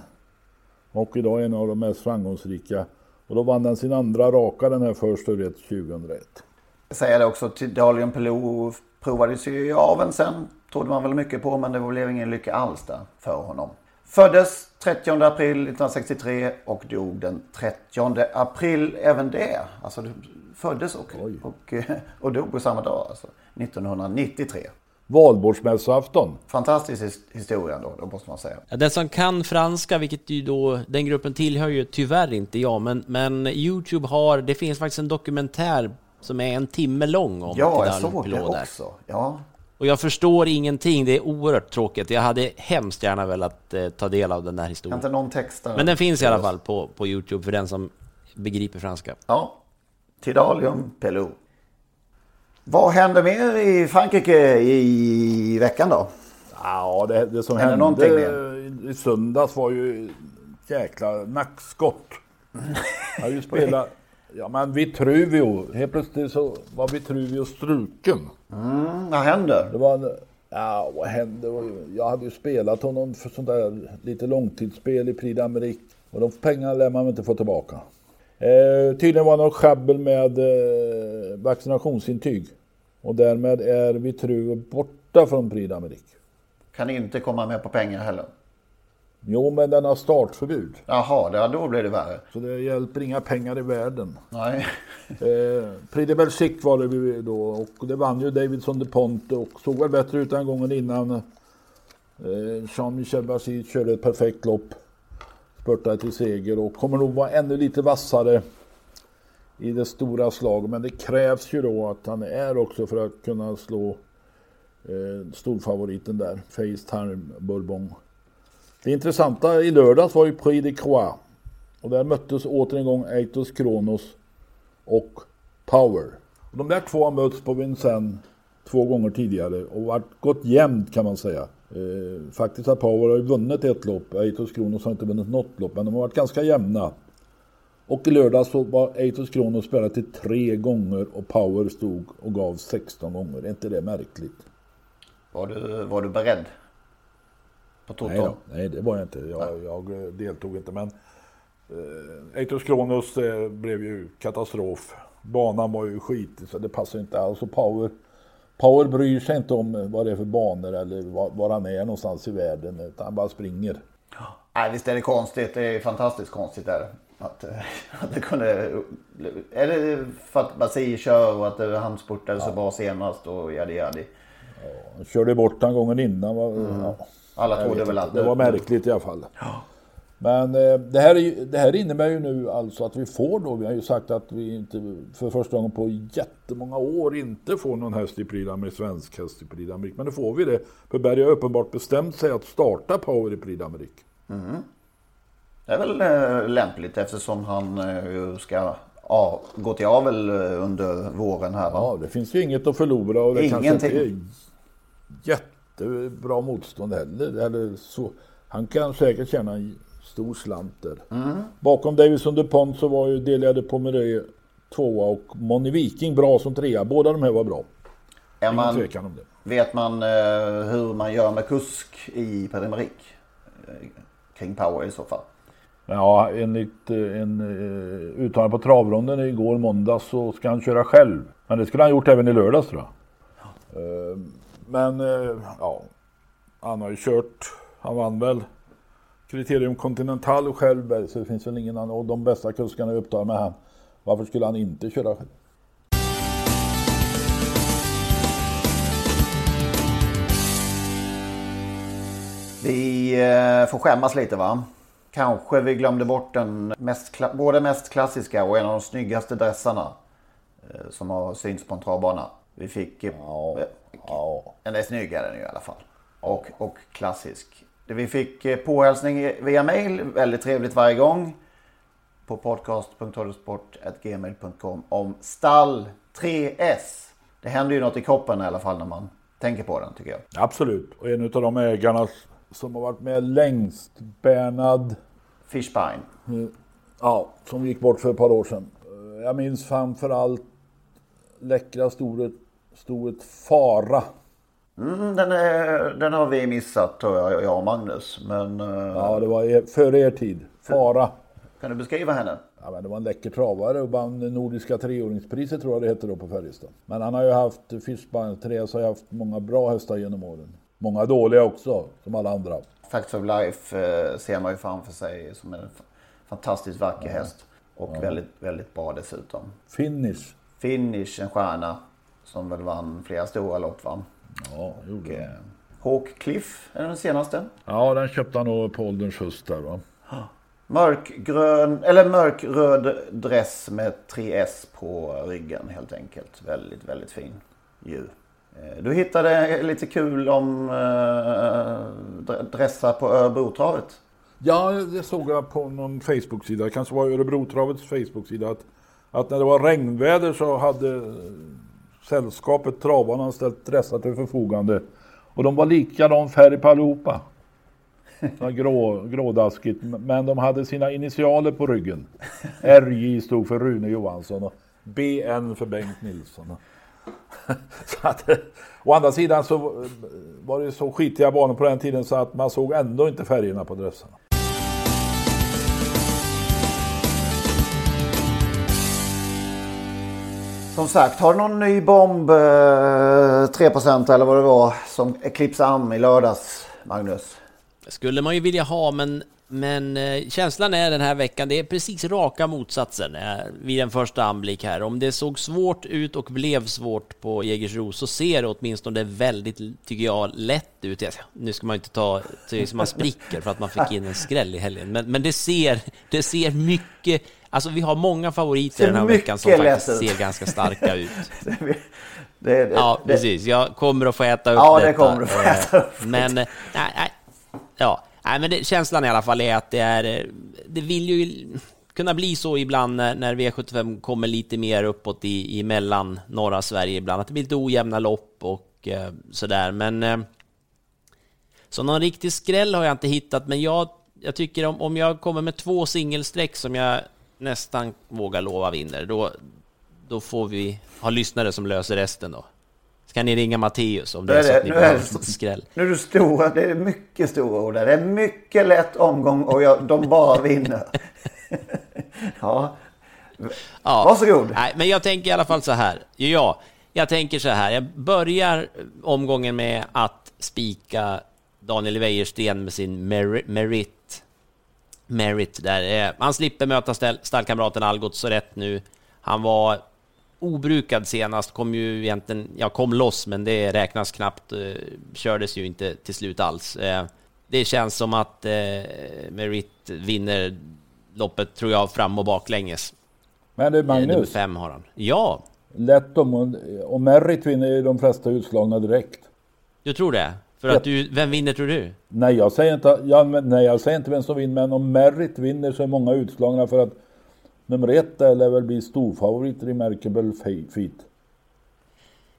Och idag en av de mest framgångsrika. Och då vann den sin andra raka den här första rätt 2001. Jag säger det också till Dalian Pelot provades ju i aveln sen. Trodde man väl mycket på men det blev ingen lycka alls där för honom. Föddes 30 april 1963 och dog den 30 april även det. Alltså föddes och, och, och dog på samma dag. Alltså, 1993. Valborgsmässoafton. Fantastisk his- historia då, då måste man säga. Ja, Den som kan franska, vilket ju då den gruppen tillhör ju tyvärr inte jag, men, men Youtube har, det finns faktiskt en dokumentär som är en timme lång om Ja, jag såg det också. Ja. Och jag förstår ingenting, det är oerhört tråkigt. Jag hade hemskt gärna velat eh, ta del av den Kan historien. inte någon texta? Men den finns i alla fall på, på Youtube för den som begriper franska. Ja. Tidalium Pelou. Vad händer mer i Frankrike i veckan då? Ja, det, det som Är det hände i, söndags var ju jäkla nackskott. Jag har ju spelat, ja men Vitruvio, helt plötsligt så var Vitruvio struken. Mm, vad händer? Det var en, ja vad hände? Jag hade ju spelat honom för sånt där lite långtidsspel i Prix d'Amérique. Och de pengarna lär man inte få tillbaka. Eh, tydligen var det något sjabbel med eh, vaccinationsintyg. Och därmed är Vitruvio borta från Prix d'Amérique. Kan inte komma med på pengar heller. Jo, men den har startförbud. Jaha, då blir det värre. Så det hjälper inga pengar i världen. Nej. Eh, Prix de Belgique var det vi då och det vann ju Davidson de Ponte och såg väl bättre ut den gången innan. Eh, Jean-Michel Bassi körde ett perfekt lopp. Spurtade till seger och kommer nog vara ännu lite vassare i det stora slaget. Men det krävs ju då att han är också för att kunna slå eh, storfavoriten där, Facetime Bourbon. Det intressanta i lördags var ju Prix de Croix. Och där möttes åter en gång Eitos Kronos och Power. Och de där två har mötts på Vincennes två gånger tidigare och varit gått jämnt kan man säga. Eh, faktiskt har Power vunnit ett lopp, Eitos Kronos har inte vunnit något lopp, men de har varit ganska jämna. Och i lördags så var Eitos Kronos spelat till tre gånger och Power stod och gav 16 gånger. Är inte det märkligt? Var du, var du beredd? På Nej, Toto? då, nej det var jag inte. Jag, jag deltog inte. Men eh, Eitos Kronos eh, blev ju katastrof. Banan var ju skit så det passar inte alls. Och Power, Power bryr sig inte om eh, vad det är för banor eller var, var han är någonstans i världen. Utan han bara springer. Nej, visst är det konstigt. Det är fantastiskt konstigt där. Att, eh, att det kunde... Är det för att Basir kör och att han spurtade så bra senast och jadi jadi? Han körde bort han gången innan. Var, ja, Alla trodde väl att... Det var märkligt i alla fall. Men eh, det, här är, det här innebär ju nu alltså att vi får då, vi har ju sagt att vi inte för första gången på jättemånga år inte får någon häst i Prix d'Amérique, svensk häst i Prix d'Amérique. Men nu får vi det. För Berg har uppenbart bestämt sig att starta Power i Prix d'Amérique. Det är väl eh, lämpligt eftersom han eh, ska ja, gå till avel under våren här va? Ja, det finns ju inget att förlora och det kanske Ingenting. inte är jättebra motstånd heller. Eller så. Han kan säkert tjäna en stor slant där. Mm. Bakom Davison DuPont så var ju Delia de Pomerö tvåa och Moni Viking bra som trea. Båda de här var bra. Är Ingen man, tvekan om det. vet man eh, hur man gör med kusk i Prix eh, Kring Power i så fall. Ja, enligt eh, en uh, uttalande på travronden igår måndag så ska han köra själv. Men det skulle han gjort även i lördags tror jag. Eh, men eh, ja, han har ju kört. Han vann väl Kriterium Continental själv så det finns väl ingen annan. Och de bästa kuskarna är upptagna med han. Varför skulle han inte köra själv? Vi eh, får skämmas lite va? Kanske vi glömde bort den mest, både mest klassiska och en av de snyggaste dressarna eh, som har synts på en travbana. Vi fick... eh, Ja, Den är snygg är den ju i alla fall. Och, och klassisk. Vi fick eh, påhälsning via mail, väldigt trevligt varje gång. På podcast.radiosport.gmail.com om stall 3S. Det händer ju något i kroppen i alla fall när man tänker på den tycker jag. absolut. Och en av de ägarna som har varit med längst, Bernhard Fishpine. Ja, som gick bort för ett par år sedan. Jag minns framförallt läckra storet, storet Fara. Mm, den, är, den har vi missat tror jag, jag och Magnus. Men eh, Ja, det var er, före er tid. Fara. kan du beskriva henne? Ja, men det var en läcker travare och vann Nordiska treåringspriset tror jag det heter då på Färjestad. Men han har ju haft, Fishbine, Therese har ju haft många bra hästar genom åren. Många dåliga också, som alla andra. Facts of Life eh, ser man ju framför sig som en fantastiskt vacker häst. Och väldigt, väldigt bra dessutom. Finish. Finish, en stjärna som väl vann flera stora lopp va? Ja, gjorde Och, det. eh, Hawk Cliff är den senaste. Ja, den köpte han nog på ålderns höst där va. Mörkgrön, eller mörkröd dress med 3S på ryggen helt enkelt. Väldigt, väldigt fin djur. Eh, Du hittade lite kul om eh, dr- dressar på Örebrotravet. Ja, det såg jag på någon Facebook-sida. Det kanske var Örebrotravets Facebook-sida. Att, att när det var regnväder så hade sällskapet Travarna ställt dressar till förfogande. Och de var likadan färg på allihopa. Grå, grådaskigt. Men de hade sina initialer på ryggen. RJ stod för Rune Johansson och BN för Bengt Nilsson. Så att, å andra sidan så var det så skitiga banor på den tiden så att man såg ändå inte färgerna på dressarna. Som sagt, har du någon ny bomb, eh, 3% eller vad det var, som Eclipse Am i lördags, Magnus? Det skulle man ju vilja ha, men, men eh, känslan är den här veckan, det är precis raka motsatsen eh, vid en första anblick här. Om det såg svårt ut och blev svårt på Jägersro så ser det åtminstone väldigt, tycker jag, lätt ut. Nu ska man inte ta till man spricker för att man fick in en skräll i helgen, men, men det, ser, det ser mycket... Alltså vi har många favoriter den här veckan som faktiskt ut. ser ganska starka ut. Det, det, Ja, det- precis. Jag kommer att få äta upp Ja, det detta. kommer du få äta upp. Eh, Men, eh, nej, nej. Ja, nej, men det, känslan i alla fall är att det är... eh, Det vill ju kunna bli så ibland när, när V75 kommer lite mer uppåt i, i mellan norra Sverige ibland, att det blir lite ojämna lopp och eh, sådär. Men... Eh, så någon riktig skräll har jag inte hittat, men jag, jag tycker om, om jag kommer med två singelsträck som jag nästan vågar lova vinner, då, då får vi ha lyssnare som löser resten då. Så kan ni ringa Matteus om det är så det- att ni behöver det- skräll. Nu är du stora, det är mycket stora ord där. Det är mycket lätt omgång och jag, de bara vinner. ja, Ja. Varsågod. Nej, men jag tänker i alla fall så här. Ja, jag tänker så här. Jag börjar omgången med att spika Daniel Wäjersten med sin Merit. Merit, merit där. Eh, Han slipper möta stallkamraten Algot så rätt nu. Han var obrukad senast, kom ju egentligen, ja kom loss men det räknas knappt, eh, kördes ju inte till slut alls. Eh, det känns som att Merit vinner loppet tror jag fram och baklänges. Men du Eh, Nummer Magnus, fem har han. Ja, lätt om och Merritt vinner ju de flesta utslagna direkt. du tror det? För att du, vem vinner tror du? Nej jag, säger inte, ja, nej, jag säger inte vem som vinner, men om Merritt vinner så är många utslagna för att nummer ett lär väl bli storfavorit i Merkable Feet.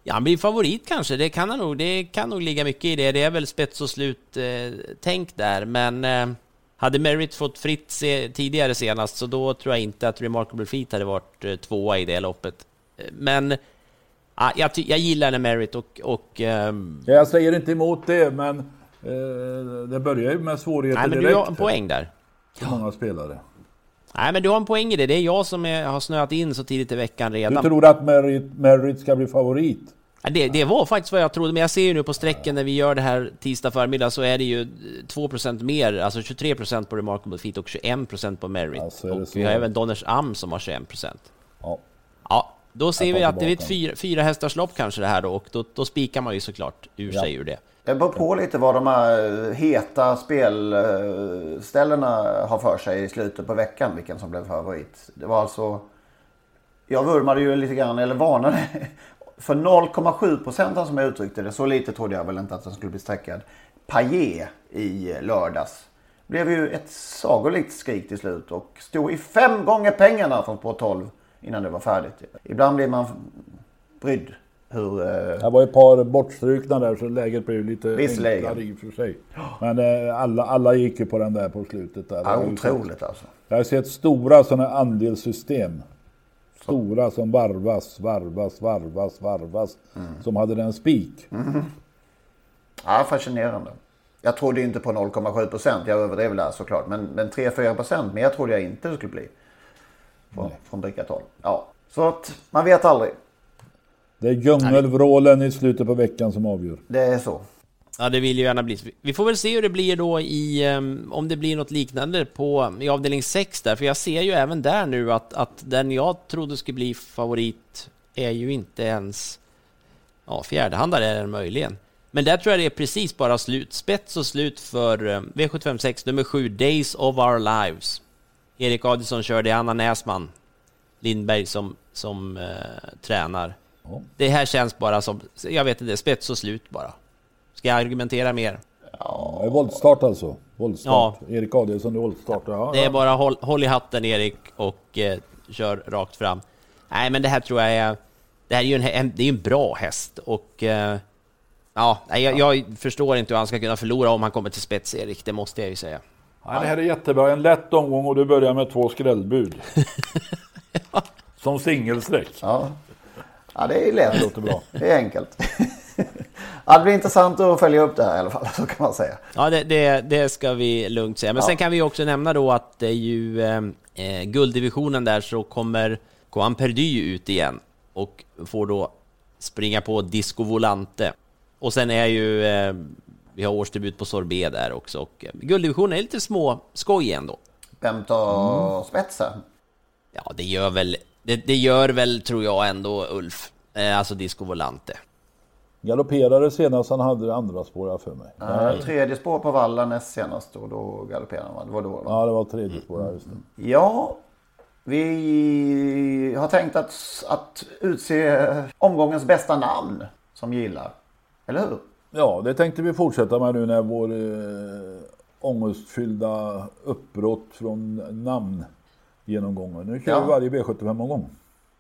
Ja, han blir favorit kanske, det kan han nog, det kan nog ligga mycket i det. Det är väl spets och slut eh, tänk där, men eh, hade Merritt fått fritt se, tidigare senast så då tror jag inte att Remarkable Feet hade varit eh, tvåa i det loppet. Eh, Men ah, jag, jag gillar när Merritt och, och Ja, jag säger inte emot det, men eh, det börjar ju med svårigheter nej, men du direkt. har en poäng där. för många spelare. Nej, men du har en poäng i det. Det är jag som är, har snöat in så tidigt i veckan Du redan. tror att Merritt, Merritt ska bli favorit? Ja, det, det var faktiskt vad jag trodde, men jag ser ju nu på sträcken när vi gör det här tisdag förmiddag så är det ju 2% mer, alltså 23% på Remarkable Feet och 21% på Merit. Alltså, och vi har även Donners Am som har 21%. Ja. Ja, då ser vi att det är ett fyra, fyra hästars lopp kanske det här då, och då, då spikar man ju såklart ur Ja. sig ur det. Det beror på lite vad de här heta spelställena har för sig i slutet på veckan. Vilken som blev favorit. Det var alltså... Jag vurmade ju lite grann, eller varnade för 0,7 procenten som jag uttryckte det. Så lite trodde jag väl inte att den skulle bli sträckad. Paillet i lördags. Blev ju ett sagolikt skrik till slut och stod i fem gånger pengarna från på 12 innan det var färdigt. Ibland blir man brydd hur... eh, Det var ett par bortstrukna där så läget blev lite Visserligen. enklare i och för sig. Men eh, alla, alla gick ju på den där på slutet. Där. Ja, otroligt alltså. Jag har sett stora sådana andelssystem. Stora som varvas, varvas, varvas, varvas. Mm. Som hade den spik. Ja, fascinerande. Jag trodde inte på 0,7 procent. Jag överdrev där såklart. Men, men 3-4 procent mer trodde jag inte det skulle bli. Från, från drickat håll. Ja, så att man vet aldrig. Det är djungelvrålen i slutet på veckan som avgör. Det är så. Ja, det vill ju gärna bli. Vi får väl se hur det blir då i, um, om det blir något liknande på, i avdelning 6 där, för jag ser ju även där nu att, att den jag trodde skulle bli favorit är ju inte ens, ja, fjärdehandare är den möjligen. Men där tror jag det är precis bara slut, spets och slut för um, V756 nummer 7, Days of Our Lives. Erik Adielsson kör det, Anna Näsman, Lindberg som, som uh, tränar. Ja. Det här känns bara som, jag vet inte, spets och slut bara. Ska jag argumentera mer? Ja, det är voltstart alltså. Voltstart. Erik Adielsson i voltstart. Ja, Det är ja. bara håll, håll i hatten Erik och eh, kör rakt fram. Nej, men det här tror jag är... Det här är ju en, en, det är en bra häst och... Eh, ja, jag, jag förstår inte hur han ska kunna förlora om han kommer till spets, Erik. Det måste jag ju säga. Nej, det här är jättebra. En lätt omgång och du börjar med två skrällbud. Som singelsträck. Ja. ja, det är lätt. Det låter bra. Det är enkelt. ja, det blir intressant att följa upp det här i alla fall, så kan man säga. Ja, det, det, det ska vi lugnt säga. Men Ja. sen kan vi också nämna då att det är ju eh, eh, gulddivisionen där så kommer Coan Perdy ut igen och får då springa på Disco Volante. Och sen är ju, eh, vi har årsdebut på Sorbet där också och eh, gulddivisionen är lite små skoj ändå. Vem tar spetsen? Ja, det gör väl, det, det gör väl tror jag ändå Ulf, eh, alltså Disco Volante. Galopperade senast han hade andra spår jag för mig. Uh, tredje spår på vallen näst senast och då galopperade han. Det var då va? Ja, det var tredje spår. ja, Just det. Ja, vi har tänkt att, att utse omgångens bästa namn som gillar. Eller hur? Ja, det tänkte vi fortsätta med nu när vår eh, ångestfyllda uppbrott från namngenomgången. Nu kör Ja. vi varje V75-omgång.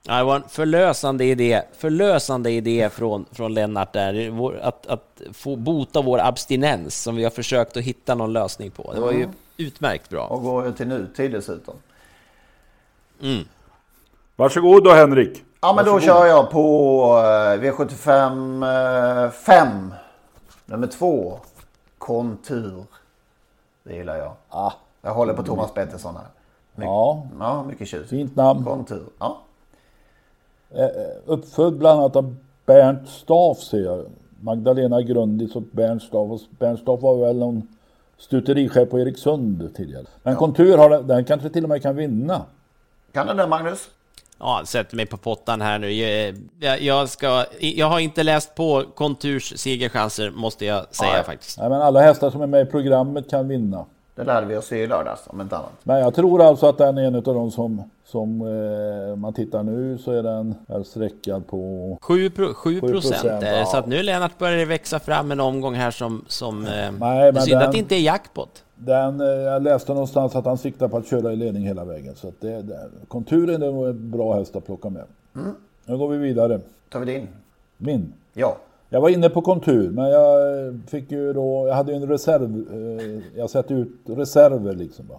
Ja, det var en förlösande idé, förlösande idé från, från Lennart där, vår, att, att få bota vår abstinens som vi har försökt att hitta någon lösning på. Det var ju utmärkt bra. Och går till nutid dessutom. Varsågod då Henrik. Ja men då Varsågod. kör jag på eh, V75 5. Nummer 2. Kontur. Det gillar jag. Ah, Jag håller på Thomas Pettersson här. My- ja, Ja, mycket tjus. fint namn. Kontur. Ja. Uppfödd bland annat av Bernt Staff ser jag. Magdalena Grundis och Bernt Staff. Och Bernt Staff var väl någon stuterichef på Eriksund tidigare. Men Kontur har den, den kanske till och med kan vinna. Kan du det Magnus? Ja, sätter mig på pottan här nu. Jag, ska, jag har inte läst på Konturs segerchanser, måste jag säga Nej. faktiskt. Nej, men alla hästar som är med i programmet kan vinna. Det lärde vi oss i lördags om inte annat. Men jag tror alltså att den är en av de som, som eh, man tittar nu så är den är sträckad på 7, pro, 7 procent är det, ja. så att nu Lennart börjar det växa fram en omgång här som... som eh, Nej, det men är synd den- att det inte är jackpot. den. eh, Jag läste någonstans att han siktar på att köra i ledning hela vägen. Så att det, det, konturen är nog en bra häst att plocka med. Nu går vi vidare. Tar vi din? Min. Ja. Jag var inne på kontur, men jag eh, fick ju då, jag hade ju en reserv, eh, jag satte ut reserver liksom. Va?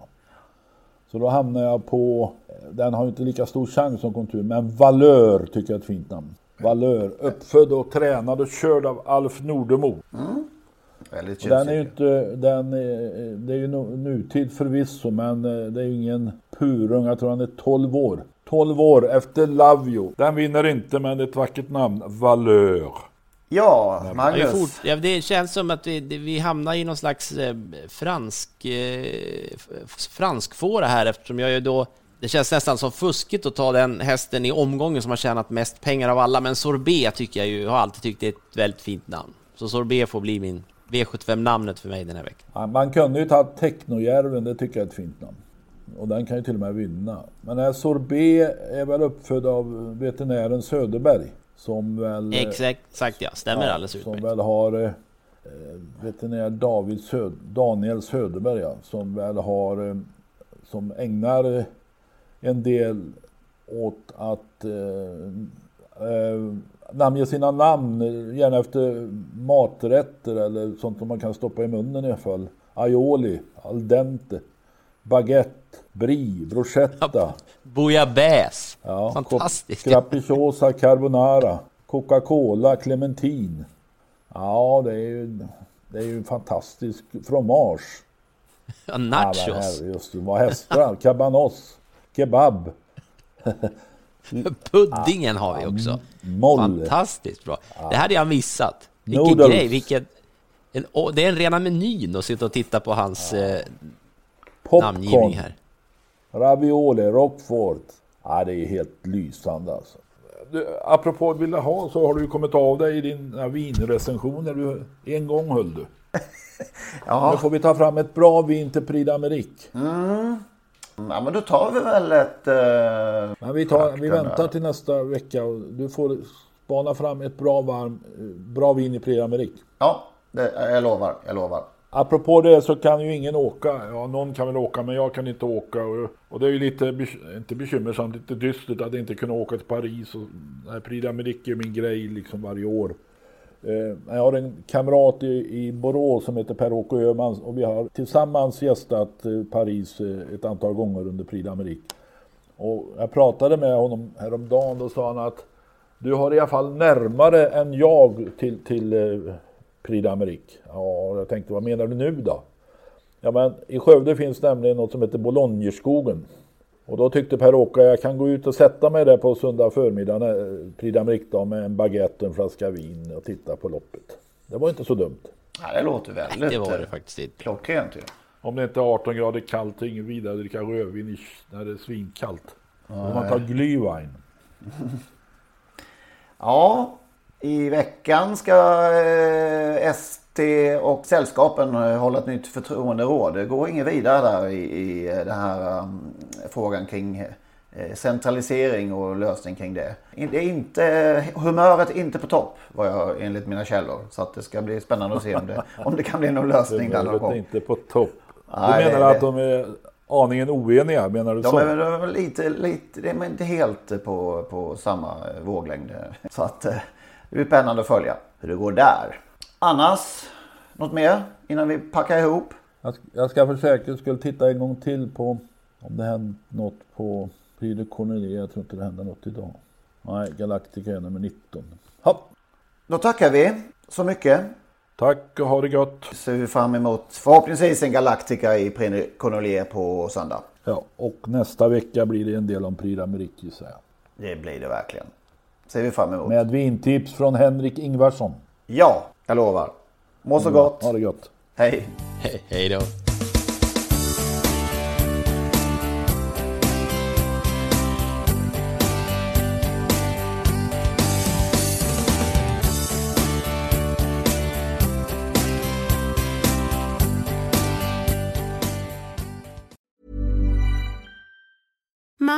Så då hamnade jag på, den har ju inte lika stor chans som kontur, men Valör tycker jag är ett fint namn. Valör, uppfödd och tränad och körd av Alf Nordemo. Väldigt Och Den är ju inte, den är, det är ju nu- nutid förvisso, men eh, det är ju ingen purung. Jag tror han är 12 år. 12 år efter Lavio. Den vinner inte, men det är ett vackert namn. Valör. Ja, Magnus. fort, ja, det känns som att vi, det- vi hamnar i någon slags eh, fransk, eh, franskfåra här eftersom jag ju då det känns nästan som fuskigt att ta den hästen i omgången som har tjänat mest pengar av alla, men Sorbet tycker jag ju, har alltid tyckt är ett väldigt fint namn. Så Sorbet får bli min V75-namnet för mig den här veckan. Ja, Man kunde ju ta Technojärven, det tycker jag är ett fint namn. Och den kan ju till och med vinna. Men Sorbet är väl uppfödd av veterinären Söderberg. Som väl... eh, Exakt, exakt ja, stämmer ja, alldeles Som utmärkt. väl har eh, veterinär David Söd, Daniel Söderberg ja, Som väl har... Eh, som ägnar eh, en del åt att eh, eh, namnge sina namn, eh, gärna efter maträtter eller sånt som man kan stoppa i munnen i alla fall. Aioli, al dente, baguette, brie, bruschetta. Bouillabaisse! Ja, Fantastiskt! Grapiciosa carbonara, Coca-Cola, clementin. Ja, det är ju, det är ju en fantastisk fromage. Ja, Ja, nachos! här, just det, vad hästar, cabanos, kebab, Puddingen har vi också. moll. Fantastiskt bra. Det hade jag missat. Vilken Noodles. grej, vilken... En, det är en rena menyn att sitta och titta på hans eh, namngivning Popcorn, här. ravioli, roquefort. Ja, det är helt lysande alltså. Du, apropå Villa ha så har du ju kommit av dig i dina vinrecensioner. Du, en gång höll du. Ja. Nu får vi ta fram ett bra vin till Prix d'Amérique. ja, men då tar vi väl ett... Eh, Men vi, tar, vi väntar till nästa vecka och du får spana fram ett bra, varm, bra vin i Prix d'Amérique. ja, det, jag lovar. Jag lovar. Apropå det så kan ju ingen åka. Ja, någon kan väl åka, men jag kan inte åka. Och, och det är ju lite, inte bekymmersamt, lite dystert att inte kunna åka till Paris. Och, nej, Prix d'Amérique är min grej liksom varje år. Eh, jag har en kamrat i, i Borås som heter Per-Åke Öhman och vi har tillsammans gästat eh, Paris eh, ett antal gånger under Prix d'Amérique. Och jag pratade med honom häromdagen, då sa han att du har i alla fall närmare än jag till, till eh, Prix d'Amérique. Ja, jag tänkte vad menar du nu då? Ja men i Skövde finns nämligen något som heter Bologneskogen. Och då tyckte Per-Åke jag kan gå ut och sätta mig där på söndag förmiddag när Prix d'Amérique med en baguette och en flaska vin och titta på loppet. Det var inte så dumt. Ja, det låter väldigt Det var det eh, faktiskt inte. klockrent ju. Om det inte är 18 grader kallt och ingen vidare dricka rödvin när det är svinkallt. Får man ta glühwein. Ja, i veckan ska eh, ST och sällskapen eh, hålla ett nytt förtroenderåd. Det går inget vidare där i, i eh, den här um, frågan kring centralisering och lösning kring det. Det är inte, humöret är inte på topp var jag enligt mina källor. Så att det ska bli spännande att se om det, om det kan bli någon lösning där någon Humöret är inte på topp. Nej, du menar det- att de är aningen oeniga? Menar du De så? är, de är lite, lite, de är inte helt på, på samma våglängd. Så att det blir spännande att följa hur det går där. Annars, något mer innan vi packar ihop? Jag ska, jag ska för säkerhets skull titta en gång till på om det hänt något på Prix de Cornelia. Jag tror inte det händer något idag. Nej, Galactica är nummer 19. Hopp. Då tackar vi så mycket. Tack och ha det gott. Ser vi fram emot förhoppningsvis en Galactica i Prix Cornelier på söndag. Ja, och nästa vecka blir det en del om Prix d'Amérique gissar jag. Det blir det verkligen. Ser vi fram emot. Med vintips från Henrik Ingvarsson. Ja, jag lovar. Må så gott. Ha det gott. Hej. He- Hej då.